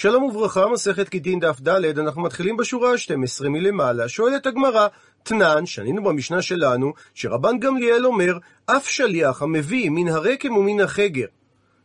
שלום וברכה, מסכת גיטין דף ד', אנחנו מתחילים בשורה ה-12 מלמעלה. שואלת הגמרא, תנן, שנינו במשנה שלנו, שרבן גמליאל אומר, אף שליח המביא מן הרקם ומן החגר.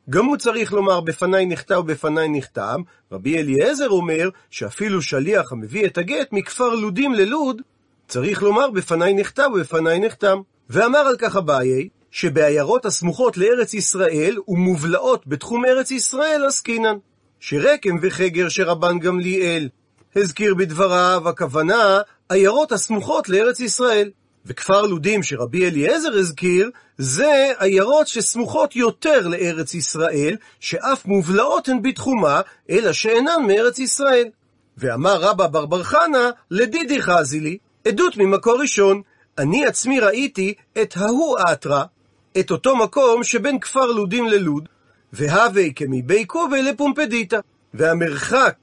גם הוא צריך לומר בפניי נחתה ובפניי נחתם, רבי אליעזר אומר שאפילו שליח המביא את הגט מכפר לודים ללוד, צריך לומר בפניי נחתה ובפניי נחתם. ואמר על כך אביי, שבעיירות הסמוכות לארץ ישראל ומובלעות בתחום ארץ ישראל עסקינן. שרקם וחגר שרבן גמליאל הזכיר בדבריו, הכוונה עיירות הסמוכות לארץ ישראל. וכפר לודים שרבי אליעזר הזכיר, זה עיירות שסמוכות יותר לארץ ישראל, שאף מובלעות הן בתחומה, אלא שאינן מארץ ישראל. ואמר רבא בר בר חנה, לדידי חזי לי, עדות ממקור ראשון, אני עצמי ראיתי את ההוא אתרא, את אותו מקום שבין כפר לודים ללוד, והווי כמבי קובי לפומפדיטה. והמרחק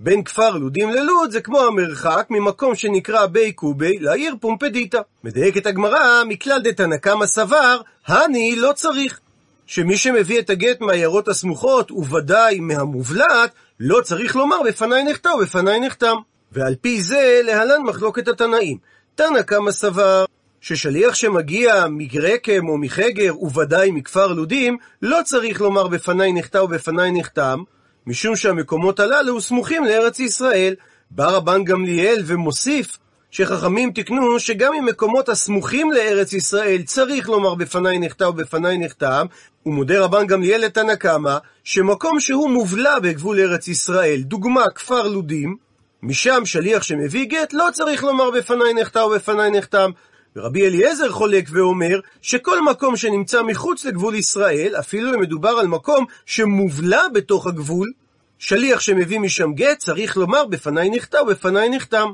בין כפר לודים ללוד זה כמו המרחק ממקום שנקרא בי קובי לעיר פומפדיטה. מדייקת הגמרא, מכלל דתנא קמא סבר, הני לא צריך. שמי שמביא את הגט מהעיירות הסמוכות, וודאי מהמובלעת, לא צריך לומר בפניי נחתם ובפניי נחתם. ועל פי זה להלן מחלוקת התנאים. תנא קמא סבר ששליח שמגיע מגרקם או מחגר, וודאי מכפר לודים, לא צריך לומר בפניי נחתה ובפניי נחתם, משום שהמקומות הללו סמוכים לארץ ישראל. בא רבן גמליאל ומוסיף שחכמים תיקנו שגם אם מקומות הסמוכים לארץ ישראל צריך לומר בפניי נחתה ובפניי נחתם, ומודה רבן גמליאל לתנא קמא, שמקום שהוא מובלע בגבול ארץ ישראל, דוגמה כפר לודים, משם שליח שמביא גט לא צריך לומר בפניי נחתה ובפניי נחתם, ורבי אליעזר חולק ואומר שכל מקום שנמצא מחוץ לגבול ישראל, אפילו אם מדובר על מקום שמובלע בתוך הגבול, שליח שמביא משם גט צריך לומר בפניי נכתב ובפניי נחתם.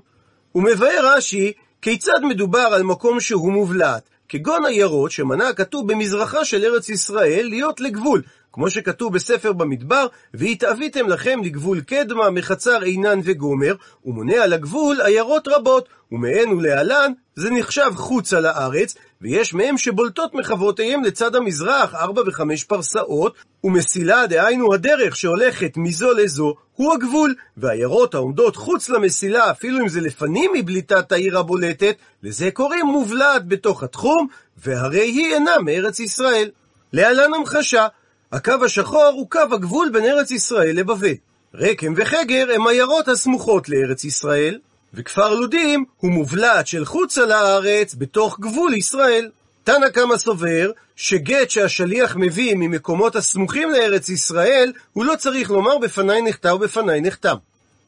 ומבאר רש"י כיצד מדובר על מקום שהוא מובלעת, כגון עיירות שמנה הכתוב במזרחה של ארץ ישראל להיות לגבול, כמו שכתוב בספר במדבר, והתאוויתם לכם לגבול קדמה, מחצר עינן וגומר, ומונה על הגבול עיירות רבות, ומהן ולהלן זה נחשב חוצה לארץ, ויש מהם שבולטות מחוותיהם לצד המזרח, ארבע וחמש פרסאות, ומסילה, דהיינו הדרך שהולכת מזו לזו, הוא הגבול, והעיירות העומדות חוץ למסילה, אפילו אם זה לפנים מבליטת העיר הבולטת, לזה קוראים מובלעת בתוך התחום, והרי היא אינה מארץ ישראל. להלן המחשה, הקו השחור הוא קו הגבול בין ארץ ישראל לבבל. רקם וחגר הם עיירות הסמוכות לארץ ישראל, וכפר לודים הוא מובלעת של חוצה לארץ בתוך גבול ישראל. תנא קמא סובר שגט שהשליח מביא ממקומות הסמוכים לארץ ישראל, הוא לא צריך לומר בפניי נחתה ובפניי נחתם.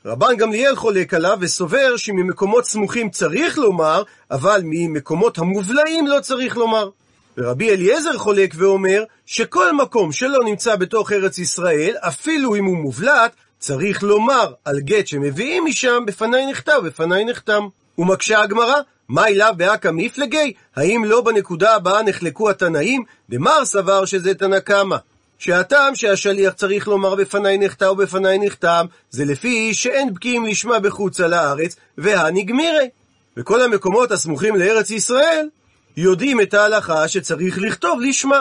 רבן גמליאל חולק עליו וסובר שממקומות סמוכים צריך לומר, אבל ממקומות המובלעים לא צריך לומר. ורבי אליעזר חולק ואומר שכל מקום שלא נמצא בתוך ארץ ישראל, אפילו אם הוא מובלט, צריך לומר על גט שמביאים משם, בפניי נכתב, בפניי נחתם. ומקשה הגמרא, מה אליו באקא מפלגי? האם לא בנקודה הבאה נחלקו התנאים? דמר סבר שזה תנא קמא. שהטעם שהשליח צריך לומר בפניי נחתה ובפניי נחתם, זה לפי שאין בקיאים לשמה בחוצה לארץ, והנגמירי. וכל המקומות הסמוכים לארץ ישראל, יודעים את ההלכה שצריך לכתוב לשמה.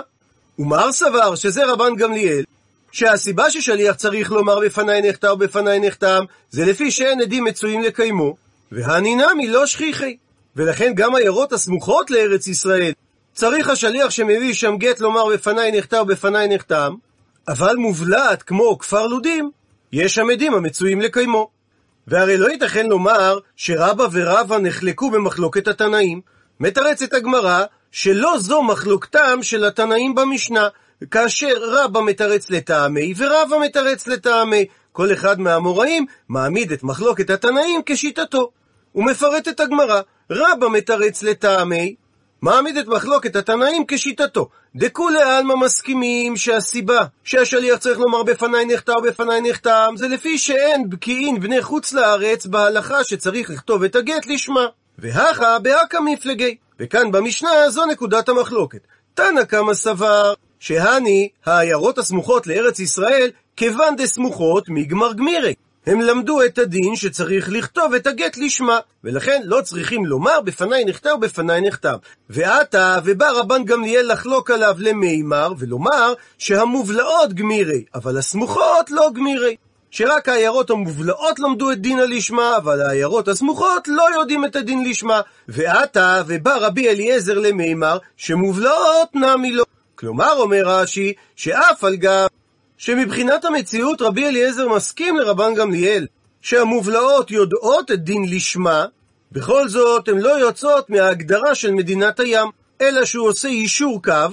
ומר סבר שזה רבן גמליאל, שהסיבה ששליח צריך לומר בפניי נחתה ובפניי נחתם, זה לפי שאין עדים מצויים לקיימו, והנינמי לא שכיחי. ולכן גם עיירות הסמוכות לארץ ישראל, צריך השליח שמביא שם גט לומר בפניי נחתה ובפניי נחתם, אבל מובלעת כמו כפר לודים, יש שם עדים המצויים לקיימו. והרי לא ייתכן לומר שרבא ורבא נחלקו במחלוקת התנאים. מתרצת הגמרא שלא זו מחלוקתם של התנאים במשנה, כאשר רבא מתרץ לטעמי ורבא מתרץ לטעמי. כל אחד מהאמוראים מעמיד את מחלוקת התנאים כשיטתו. ומפרטת הגמרא, רבא מתרץ לטעמי, מעמיד את מחלוקת התנאים כשיטתו. דכולי עלמא מסכימים שהסיבה שהשליח צריך לומר בפניי נחתה ובפניי נחתם, זה לפי שאין בקיאין בני חוץ לארץ בהלכה שצריך לכתוב את הגט לשמה. והכה בהכה מפלגי. וכאן במשנה זו נקודת המחלוקת. תנא קמא סבר שהני העיירות הסמוכות לארץ ישראל כיוון דסמוכות מגמר גמירי. הם למדו את הדין שצריך לכתוב את הגט לשמה, ולכן לא צריכים לומר בפניי נכתב ובפניי נכתב. ועתה, ובא רבן גמליאל לחלוק עליו למימר, ולומר שהמובלעות גמירי, אבל הסמוכות לא גמירי. שרק העיירות המובלעות למדו את דין הלשמה, אבל העיירות הסמוכות לא יודעים את הדין לשמה. ועתה, ובא רבי אליעזר למימר, שמובלעות נמי לו. כלומר, אומר רש"י, שאף על גב שמבחינת המציאות רבי אליעזר מסכים לרבן גמליאל, שהמובלעות יודעות את דין לשמה, בכל זאת הן לא יוצאות מההגדרה של מדינת הים, אלא שהוא עושה יישור קו,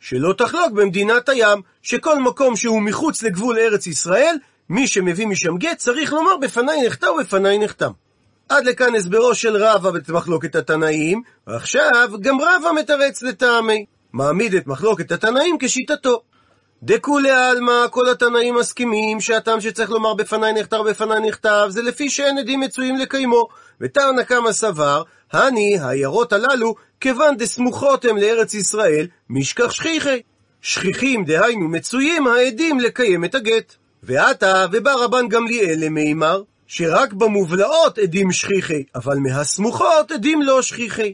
שלא תחלוק במדינת הים, שכל מקום שהוא מחוץ לגבול ארץ ישראל, מי שמביא משם גט צריך לומר בפניי נחתם ובפניי נחתם. עד לכאן הסברו של רבא במחלוקת התנאים, ועכשיו גם רבא מתרץ לטעמי. מעמיד את מחלוקת התנאים כשיטתו. דכולי עלמא, כל התנאים מסכימים שהטעם שצריך לומר בפניי נכתב בפניי נכתב, זה לפי שאין עדים מצויים לקיימו. ותרנא קמא סבר, הני, העיירות הללו, כיוון דסמוכות הם לארץ ישראל, משכח שכיחי. שכיחים, דהיינו מצויים, העדים לקיים את הגט. ועתה, ובא רבן גמליאל למימר, שרק במובלעות עדים שכיחי, אבל מהסמוכות עדים לא שכיחי.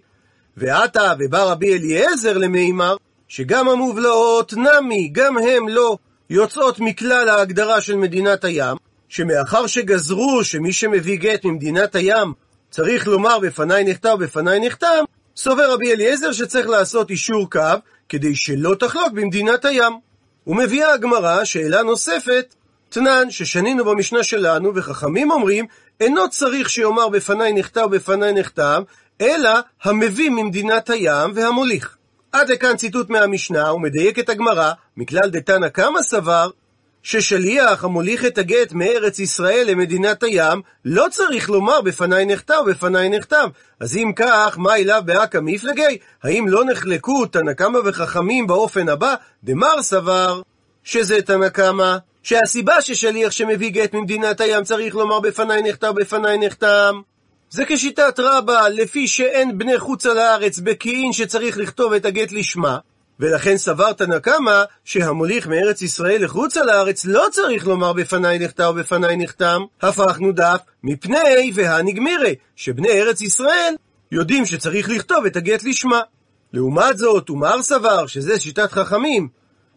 ועתה, ובא רבי אליעזר למימר, שגם המובלעות נמי, גם הם לא יוצאות מכלל ההגדרה של מדינת הים, שמאחר שגזרו שמי שמביא גט ממדינת הים צריך לומר בפניי נכתב בפניי נחתם, סובר רבי אליעזר שצריך לעשות אישור קו כדי שלא תחלוק במדינת הים. ומביאה הגמרא שאלה נוספת, תנן ששנינו במשנה שלנו וחכמים אומרים אינו צריך שיאמר בפניי נכתב בפניי נחתם, אלא המביא ממדינת הים והמוליך. עד לכאן ציטוט מהמשנה, ומדייק את הגמרא, מכלל דתנא קמא סבר, ששליח המוליך את הגט מארץ ישראל למדינת הים, לא צריך לומר בפניי נחתם ובפניי נחתם. אז אם כך, מה אליו באקא מפלגי? האם לא נחלקו תנא קמא וחכמים באופן הבא? דמר סבר, שזה תנא קמא, שהסיבה ששליח שמביא גט ממדינת הים צריך לומר בפניי נחתם ובפניי נחתם. זה כשיטת רבה, לפי שאין בני חוצה לארץ בקיאין שצריך לכתוב את הגט לשמה, ולכן סבר תנא קמא שהמוליך מארץ ישראל לחוצה לארץ לא צריך לומר בפניי נחתם ובפניי נחתם, הפכנו דף מפני והנגמירי, שבני ארץ ישראל יודעים שצריך לכתוב את הגט לשמה. לעומת זאת, ומר סבר, שזה שיטת חכמים,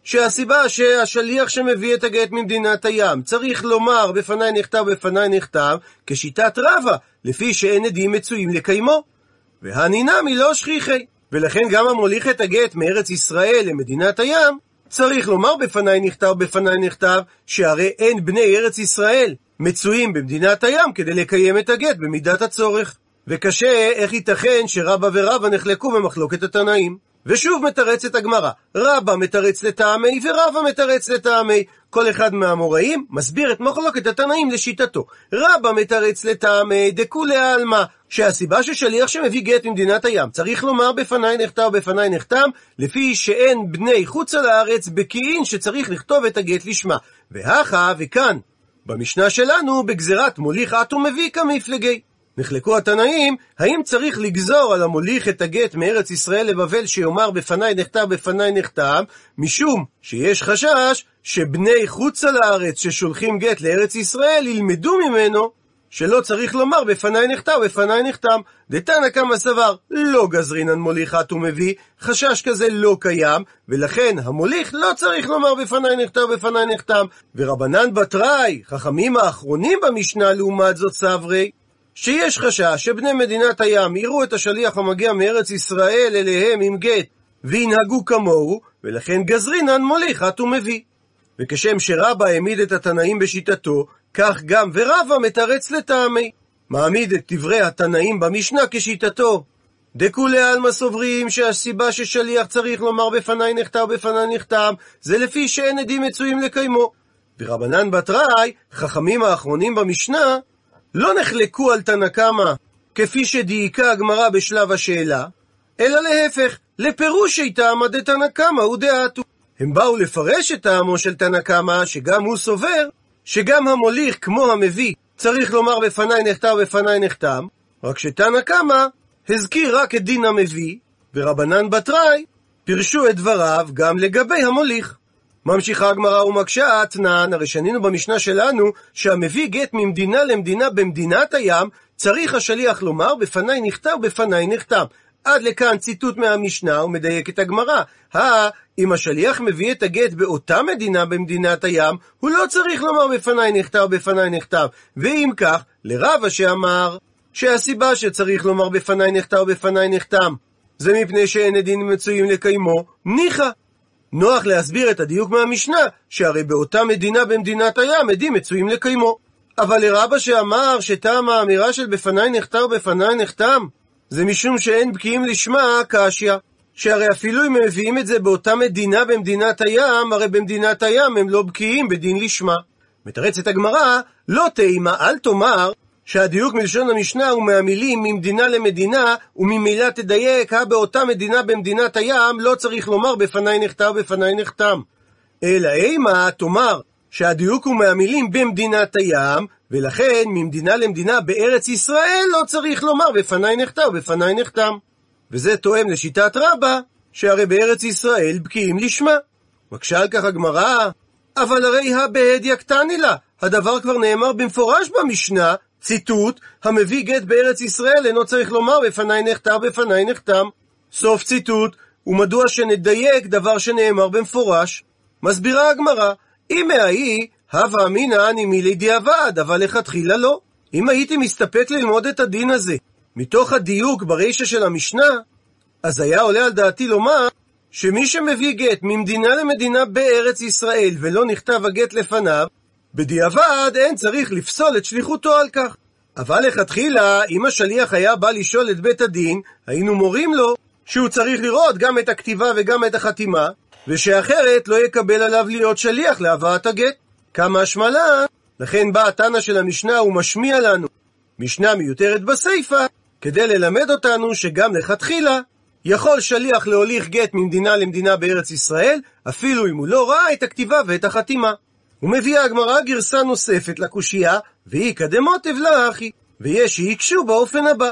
שהסיבה שהשליח שמביא את הגט ממדינת הים צריך לומר בפניי נכתב בפניי נכתב כשיטת רבה, לפי שאין עדים מצויים לקיימו. והנינמי לא שכיחי, ולכן גם המוליך את הגט מארץ ישראל למדינת הים, צריך לומר בפניי נכתב בפניי נכתב, שהרי אין בני ארץ ישראל מצויים במדינת הים כדי לקיים את הגט במידת הצורך. וקשה איך ייתכן שרבא ורבא נחלקו במחלוקת התנאים. ושוב מתרצת הגמרא, רבא מתרץ לטעמי ורבא מתרץ לטעמי. כל אחד מהאמוראים מסביר את מחלוקת התנאים לשיטתו. רבא מתרץ לטעמי דכולי עלמא, שהסיבה ששליח שמביא גט ממדינת הים צריך לומר בפניי נחתם ובפניי נחתם, לפי שאין בני חוצה לארץ בקיאין שצריך לכתוב את הגט לשמה. והכה וכאן, במשנה שלנו, בגזירת מוליך את ומביא כמפלגי. נחלקו התנאים, האם צריך לגזור על המוליך את הגט מארץ ישראל לבבל שיאמר בפניי נכתב בפניי נכתב, משום שיש חשש שבני חוצה לארץ ששולחים גט לארץ ישראל ילמדו ממנו שלא צריך לומר בפניי נכתב בפניי נחתם. דתנא קמא סבר, לא גזרינן מוליכת ומביא, חשש כזה לא קיים, ולכן המוליך לא צריך לומר בפניי נכתב בפניי נחתם. ורבנן בתראי, חכמים האחרונים במשנה לעומת זאת סברי, שיש חשש שבני מדינת הים יראו את השליח המגיע מארץ ישראל אליהם עם גט וינהגו כמוהו, ולכן גזרינן מוליכת ומביא. וכשם שרבא העמיד את התנאים בשיטתו, כך גם ורבא מתרץ לטעמי. מעמיד את דברי התנאים במשנה כשיטתו. דכולי עלמא סוברים שהסיבה ששליח צריך לומר בפניי נחתם ובפניי נחתם, זה לפי שאין עדים מצויים לקיימו. ורבנן בתראי, חכמים האחרונים במשנה, לא נחלקו על תנא קמא כפי שדייקה הגמרא בשלב השאלה, אלא להפך, לפירושי טעמא דתנא קמא הוא דעתו. הם באו לפרש את טעמו של תנא קמא, שגם הוא סובר, שגם המוליך כמו המביא צריך לומר בפניי נחתם ובפניי נחתם, רק שתנא קמא הזכיר רק את דין המביא, ורבנן בתראי פירשו את דבריו גם לגבי המוליך. ממשיכה הגמרא ומקשה אתנן, הרי שנינו במשנה שלנו, שהמביא גט ממדינה למדינה במדינת הים, צריך השליח לומר בפניי נכתב, בפניי נחתם. עד לכאן ציטוט מהמשנה ומדייק את הגמרא. הא, אם השליח מביא את הגט באותה מדינה במדינת הים, הוא לא צריך לומר בפניי נכתב בפניי נכתב. ואם כך, לרבה שאמר שהסיבה שצריך לומר בפניי נכתב בפניי נחתם, זה מפני שאין עדים מצויים לקיימו, ניחא. נוח להסביר את הדיוק מהמשנה, שהרי באותה מדינה במדינת הים עדים מצויים לקיימו. אבל לרבה שאמר שטעם האמירה של בפניי נחתם בפניי נחתם, זה משום שאין בקיאים לשמה קשיא. שהרי אפילו אם הם מביאים את זה באותה מדינה במדינת הים, הרי במדינת הים הם לא בקיאים בדין לשמה. מתרצת הגמרא, לא תימה, אל תאמר שהדיוק מלשון המשנה הוא מהמילים ממדינה למדינה, וממילא תדייק, באותה מדינה במדינת הים, לא צריך לומר בפניי נכתב בפניי נחתם. אלא אימה, תאמר שהדיוק הוא מהמילים במדינת הים, ולכן ממדינה למדינה בארץ ישראל לא צריך לומר בפניי נכתב בפניי נחתם. וזה תואם לשיטת רבה, שהרי בארץ ישראל בקיאים לשמה. מקשה על כך הגמרא, אבל הרי הבהדיא קטני לה, הדבר כבר נאמר במפורש במשנה, ציטוט, המביא גט בארץ ישראל אינו צריך לומר בפניי נחתם בפניי נחתם. סוף ציטוט, ומדוע שנדייק דבר שנאמר במפורש? מסבירה הגמרא, אם מהאי, הווה אמינא אני מילי דיעבד, אבל לכתחילה לא. אם הייתי מסתפק ללמוד את הדין הזה מתוך הדיוק ברישא של המשנה, אז היה עולה על דעתי לומר שמי שמביא גט ממדינה למדינה בארץ ישראל ולא נכתב הגט לפניו, בדיעבד אין צריך לפסול את שליחותו על כך. אבל לכתחילה, אם השליח היה בא לשאול את בית הדין, היינו מורים לו שהוא צריך לראות גם את הכתיבה וגם את החתימה, ושאחרת לא יקבל עליו להיות שליח להבאת הגט. כמה השמלן, לכן בא התנא של המשנה ומשמיע לנו משנה מיותרת בסיפא, כדי ללמד אותנו שגם לכתחילה יכול שליח להוליך גט ממדינה למדינה בארץ ישראל, אפילו אם הוא לא ראה את הכתיבה ואת החתימה. ומביאה הגמרא גרסה נוספת לקושייה, והיא קדמות אבלה אחי, ויש שיקשו באופן הבא.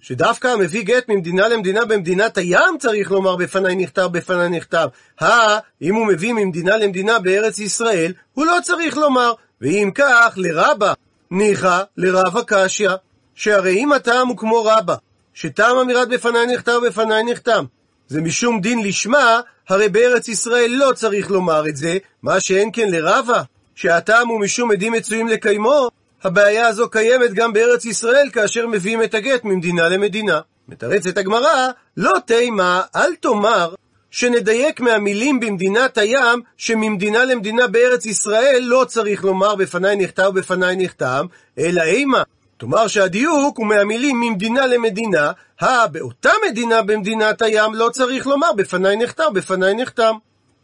שדווקא המביא גט ממדינה למדינה במדינת הים צריך לומר בפניי נכתב, בפניי נכתב. הא, אם הוא מביא ממדינה למדינה בארץ ישראל, הוא לא צריך לומר. ואם כך, לרבה, ניחא, לרבה קשיא. שהרי אם הטעם הוא כמו רבה, שטעם אמירת בפניי נכתב, בפניי נכתב, זה משום דין לשמה, הרי בארץ ישראל לא צריך לומר את זה, מה שאין כן לרבה, שהטעם הוא משום עדים מצויים לקיימו, הבעיה הזו קיימת גם בארץ ישראל כאשר מביאים את הגט ממדינה למדינה. מתרצת הגמרא, לא תימה, אל תאמר שנדייק מהמילים במדינת הים, שממדינה למדינה בארץ ישראל לא צריך לומר בפניי נכתב ובפניי נכתב, אלא אימה, תאמר שהדיוק הוא מהמילים ממדינה למדינה, הא באותה מדינה במדינת הים לא צריך לומר בפניי נכתב, בפניי נחתם.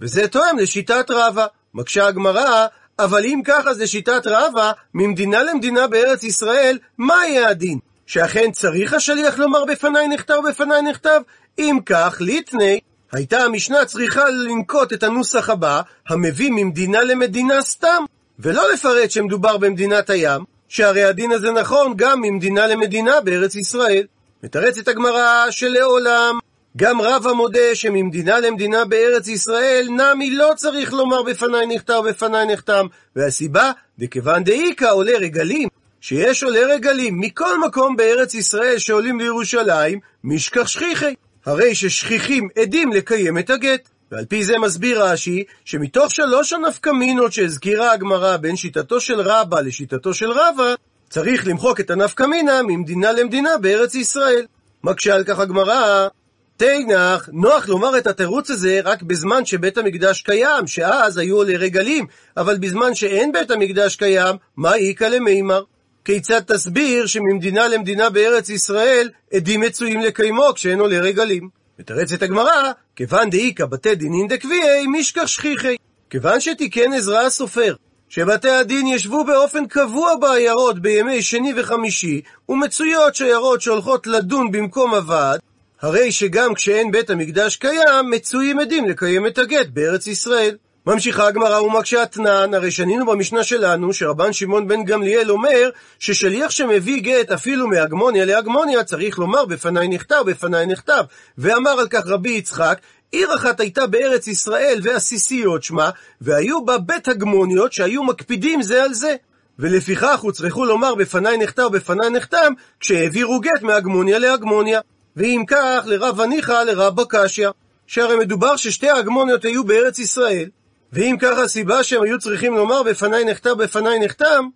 וזה תואם לשיטת רבא. מקשה הגמרא, אבל אם ככה זה שיטת רבא, ממדינה למדינה בארץ ישראל, מה יהיה הדין? שאכן צריך השליח לומר בפניי נכתב בפניי נכתב? אם כך, ליטני, הייתה המשנה צריכה לנקוט את הנוסח הבא, המביא ממדינה למדינה סתם, ולא לפרט שמדובר במדינת הים, שהרי הדין הזה נכון גם ממדינה למדינה בארץ ישראל. מתרצת הגמרא שלעולם גם רב המודה שממדינה למדינה בארץ ישראל נמי לא צריך לומר בפניי נכתב בפניי נחתם והסיבה, דכיוון דאיכא עולה רגלים שיש עולי רגלים מכל מקום בארץ ישראל שעולים לירושלים, משכח שכיחי. הרי ששכיחים עדים לקיים את הגט. ועל פי זה מסביר רש"י, שמתוך שלוש הנפקמינות שהזכירה הגמרא בין שיטתו של רבא לשיטתו של רבא, צריך למחוק את הנפקמינה ממדינה למדינה בארץ ישראל. מקשה על כך הגמרא, תנח, נוח לומר את התירוץ הזה רק בזמן שבית המקדש קיים, שאז היו עולי רגלים, אבל בזמן שאין בית המקדש קיים, מה איכא למימר? כיצד תסביר שממדינה למדינה בארץ ישראל עדים מצויים לקיימו כשאין עולי רגלים? מתרצת הגמרא, כיוון דאיכא בתי דינין דקביעי משכח שכיחי. כיוון שתיקן עזרא הסופר, שבתי הדין ישבו באופן קבוע בעיירות בימי שני וחמישי, ומצויות שיירות שהולכות לדון במקום הוועד, הרי שגם כשאין בית המקדש קיים, מצויים עדים לקיים את הגט בארץ ישראל. ממשיכה הגמרא ומקשה אתנן, הרי שנינו במשנה שלנו שרבן שמעון בן גמליאל אומר ששליח שמביא גט אפילו מהגמוניה להגמוניה צריך לומר בפניי נכתב, בפניי נכתב. ואמר על כך רבי יצחק, עיר אחת הייתה בארץ ישראל ועסיסיות שמה, והיו בה בית הגמוניות שהיו מקפידים זה על זה. ולפיכך הוצרכו לומר בפניי נכתב, בפניי נחתם, כשהעבירו גט מהגמוניה להגמוניה. ואם כך, לרב ניחא לרב קשיא, שהרי מדובר ששתי ההגמוניות היו בארץ ישראל, ואם כך הסיבה שהם היו צריכים לומר בפניי נחתם בפניי נחתם,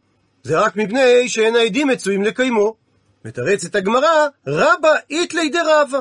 זה רק מפני שאין העדים מצויים לקיימו. מתרצת הגמרא, רבא איתלי דרבא.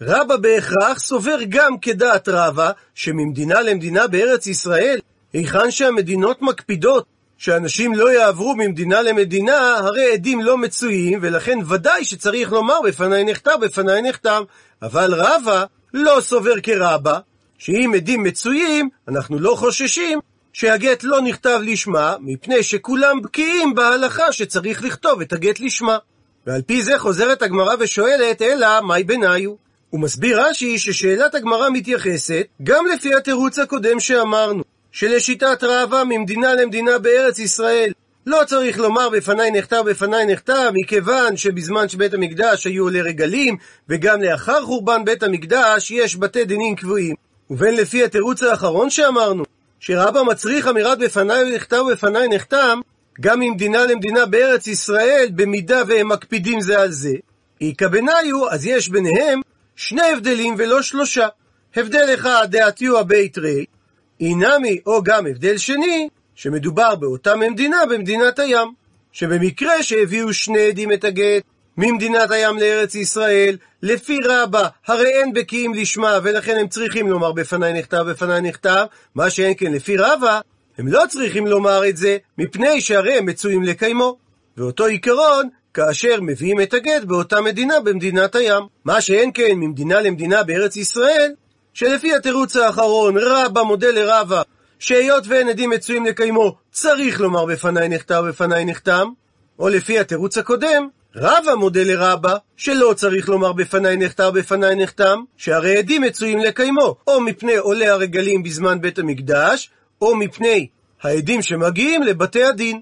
רבא בהכרח סובר גם כדעת רבא, שממדינה למדינה בארץ ישראל, היכן שהמדינות מקפידות שאנשים לא יעברו ממדינה למדינה, הרי עדים לא מצויים, ולכן ודאי שצריך לומר בפניי נחתם, בפניי נחתם. אבל רבא לא סובר כרבא, שאם עדים מצויים, אנחנו לא חוששים שהגט לא נכתב לשמה, מפני שכולם בקיאים בהלכה שצריך לכתוב את הגט לשמה. ועל פי זה חוזרת הגמרא ושואלת, אלא מהי ביניו? הוא מסביר רש"י ששאלת הגמרא מתייחסת גם לפי התירוץ הקודם שאמרנו, שלשיטת רבא ממדינה למדינה בארץ ישראל לא צריך לומר בפניי נחתם בפניי נחתם, מכיוון שבזמן שבית המקדש היו עולי רגלים, וגם לאחר חורבן בית המקדש יש בתי דינים קבועים. ובין לפי התירוץ האחרון שאמרנו, שרבא מצריך אמירת בפניי נחתם ובפניי נחתם, גם ממדינה למדינה בארץ ישראל, במידה והם מקפידים זה על זה. איכא בניו, אז יש ביניהם שני הבדלים ולא שלושה. הבדל אחד, דעתיו בית רי, אינמי, או גם הבדל שני, שמדובר באותה ממדינה במדינת הים. שבמקרה שהביאו שני עדים את הגט ממדינת הים לארץ ישראל, לפי רבה, הרי אין בקיאים לשמה, ולכן הם צריכים לומר בפניי נכתב, בפניי נכתב, מה שאין כן לפי רבה, הם לא צריכים לומר את זה, מפני שהרי הם מצויים לקיימו. ואותו עיקרון, כאשר מביאים את הגט באותה מדינה במדינת הים. מה שאין כן ממדינה למדינה בארץ ישראל, שלפי התירוץ האחרון, רבא מודה לרבא, שהיות ואין עדים מצויים לקיימו, צריך לומר בפניי נכתב, בפניי נחתם, או לפי התירוץ הקודם, רבא מודה לרבא, שלא צריך לומר בפניי נחתם, בפניי נחתם, שהרי עדים מצויים לקיימו, או מפני עולי הרגלים בזמן בית המקדש, או מפני העדים שמגיעים לבתי הדין.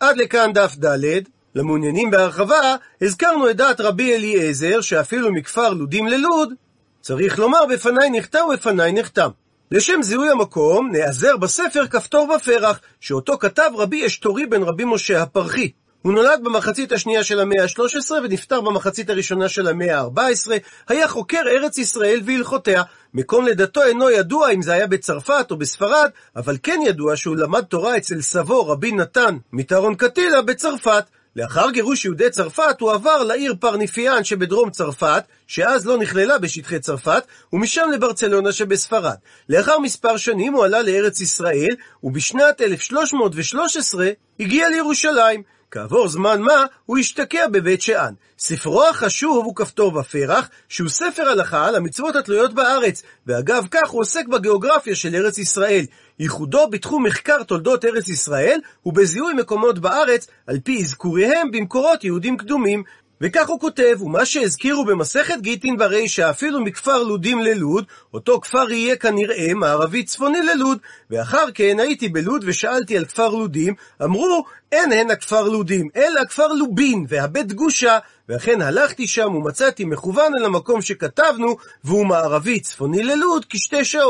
עד לכאן דף ד', למעוניינים בהרחבה, הזכרנו את דעת רבי אליעזר, שאפילו מכפר לודים ללוד, צריך לומר בפניי נכתב ובפניי נחתם. לשם זיהוי המקום, נעזר בספר כפתור ופרח, שאותו כתב רבי אשתורי בן רבי משה הפרחי. הוא נולד במחצית השנייה של המאה ה-13 ונפטר במחצית הראשונה של המאה ה-14, היה חוקר ארץ ישראל והלכותיה. מקום לידתו אינו ידוע אם זה היה בצרפת או בספרד, אבל כן ידוע שהוא למד תורה אצל סבו רבי נתן מטרון קטילה בצרפת. לאחר גירוש יהודי צרפת הוא עבר לעיר פרניפיאן שבדרום צרפת, שאז לא נכללה בשטחי צרפת, ומשם לברצלונה שבספרד. לאחר מספר שנים הוא עלה לארץ ישראל, ובשנת 1313 הגיע לירושלים. כעבור זמן מה, הוא השתקע בבית שאן. ספרו החשוב הוא כפתור ופרח, שהוא ספר הלכה על המצוות התלויות בארץ, ואגב כך הוא עוסק בגיאוגרפיה של ארץ ישראל. ייחודו בתחום מחקר תולדות ארץ ישראל, ובזיהוי מקומות בארץ, על פי אזכוריהם במקורות יהודים קדומים. וכך הוא כותב, ומה שהזכירו במסכת גיטין ברישא, אפילו מכפר לודים ללוד, אותו כפר יהיה כנראה מערבי צפוני ללוד, ואחר כן הייתי בלוד ושאלתי על כפר לודים, אמרו, אין הן הכפר לודים, אלא הכפר לובין, והבית גושה, ואכן הלכתי שם ומצאתי מכוון אל המקום שכתבנו, והוא מערבי צפוני ללוד כשתי שעות.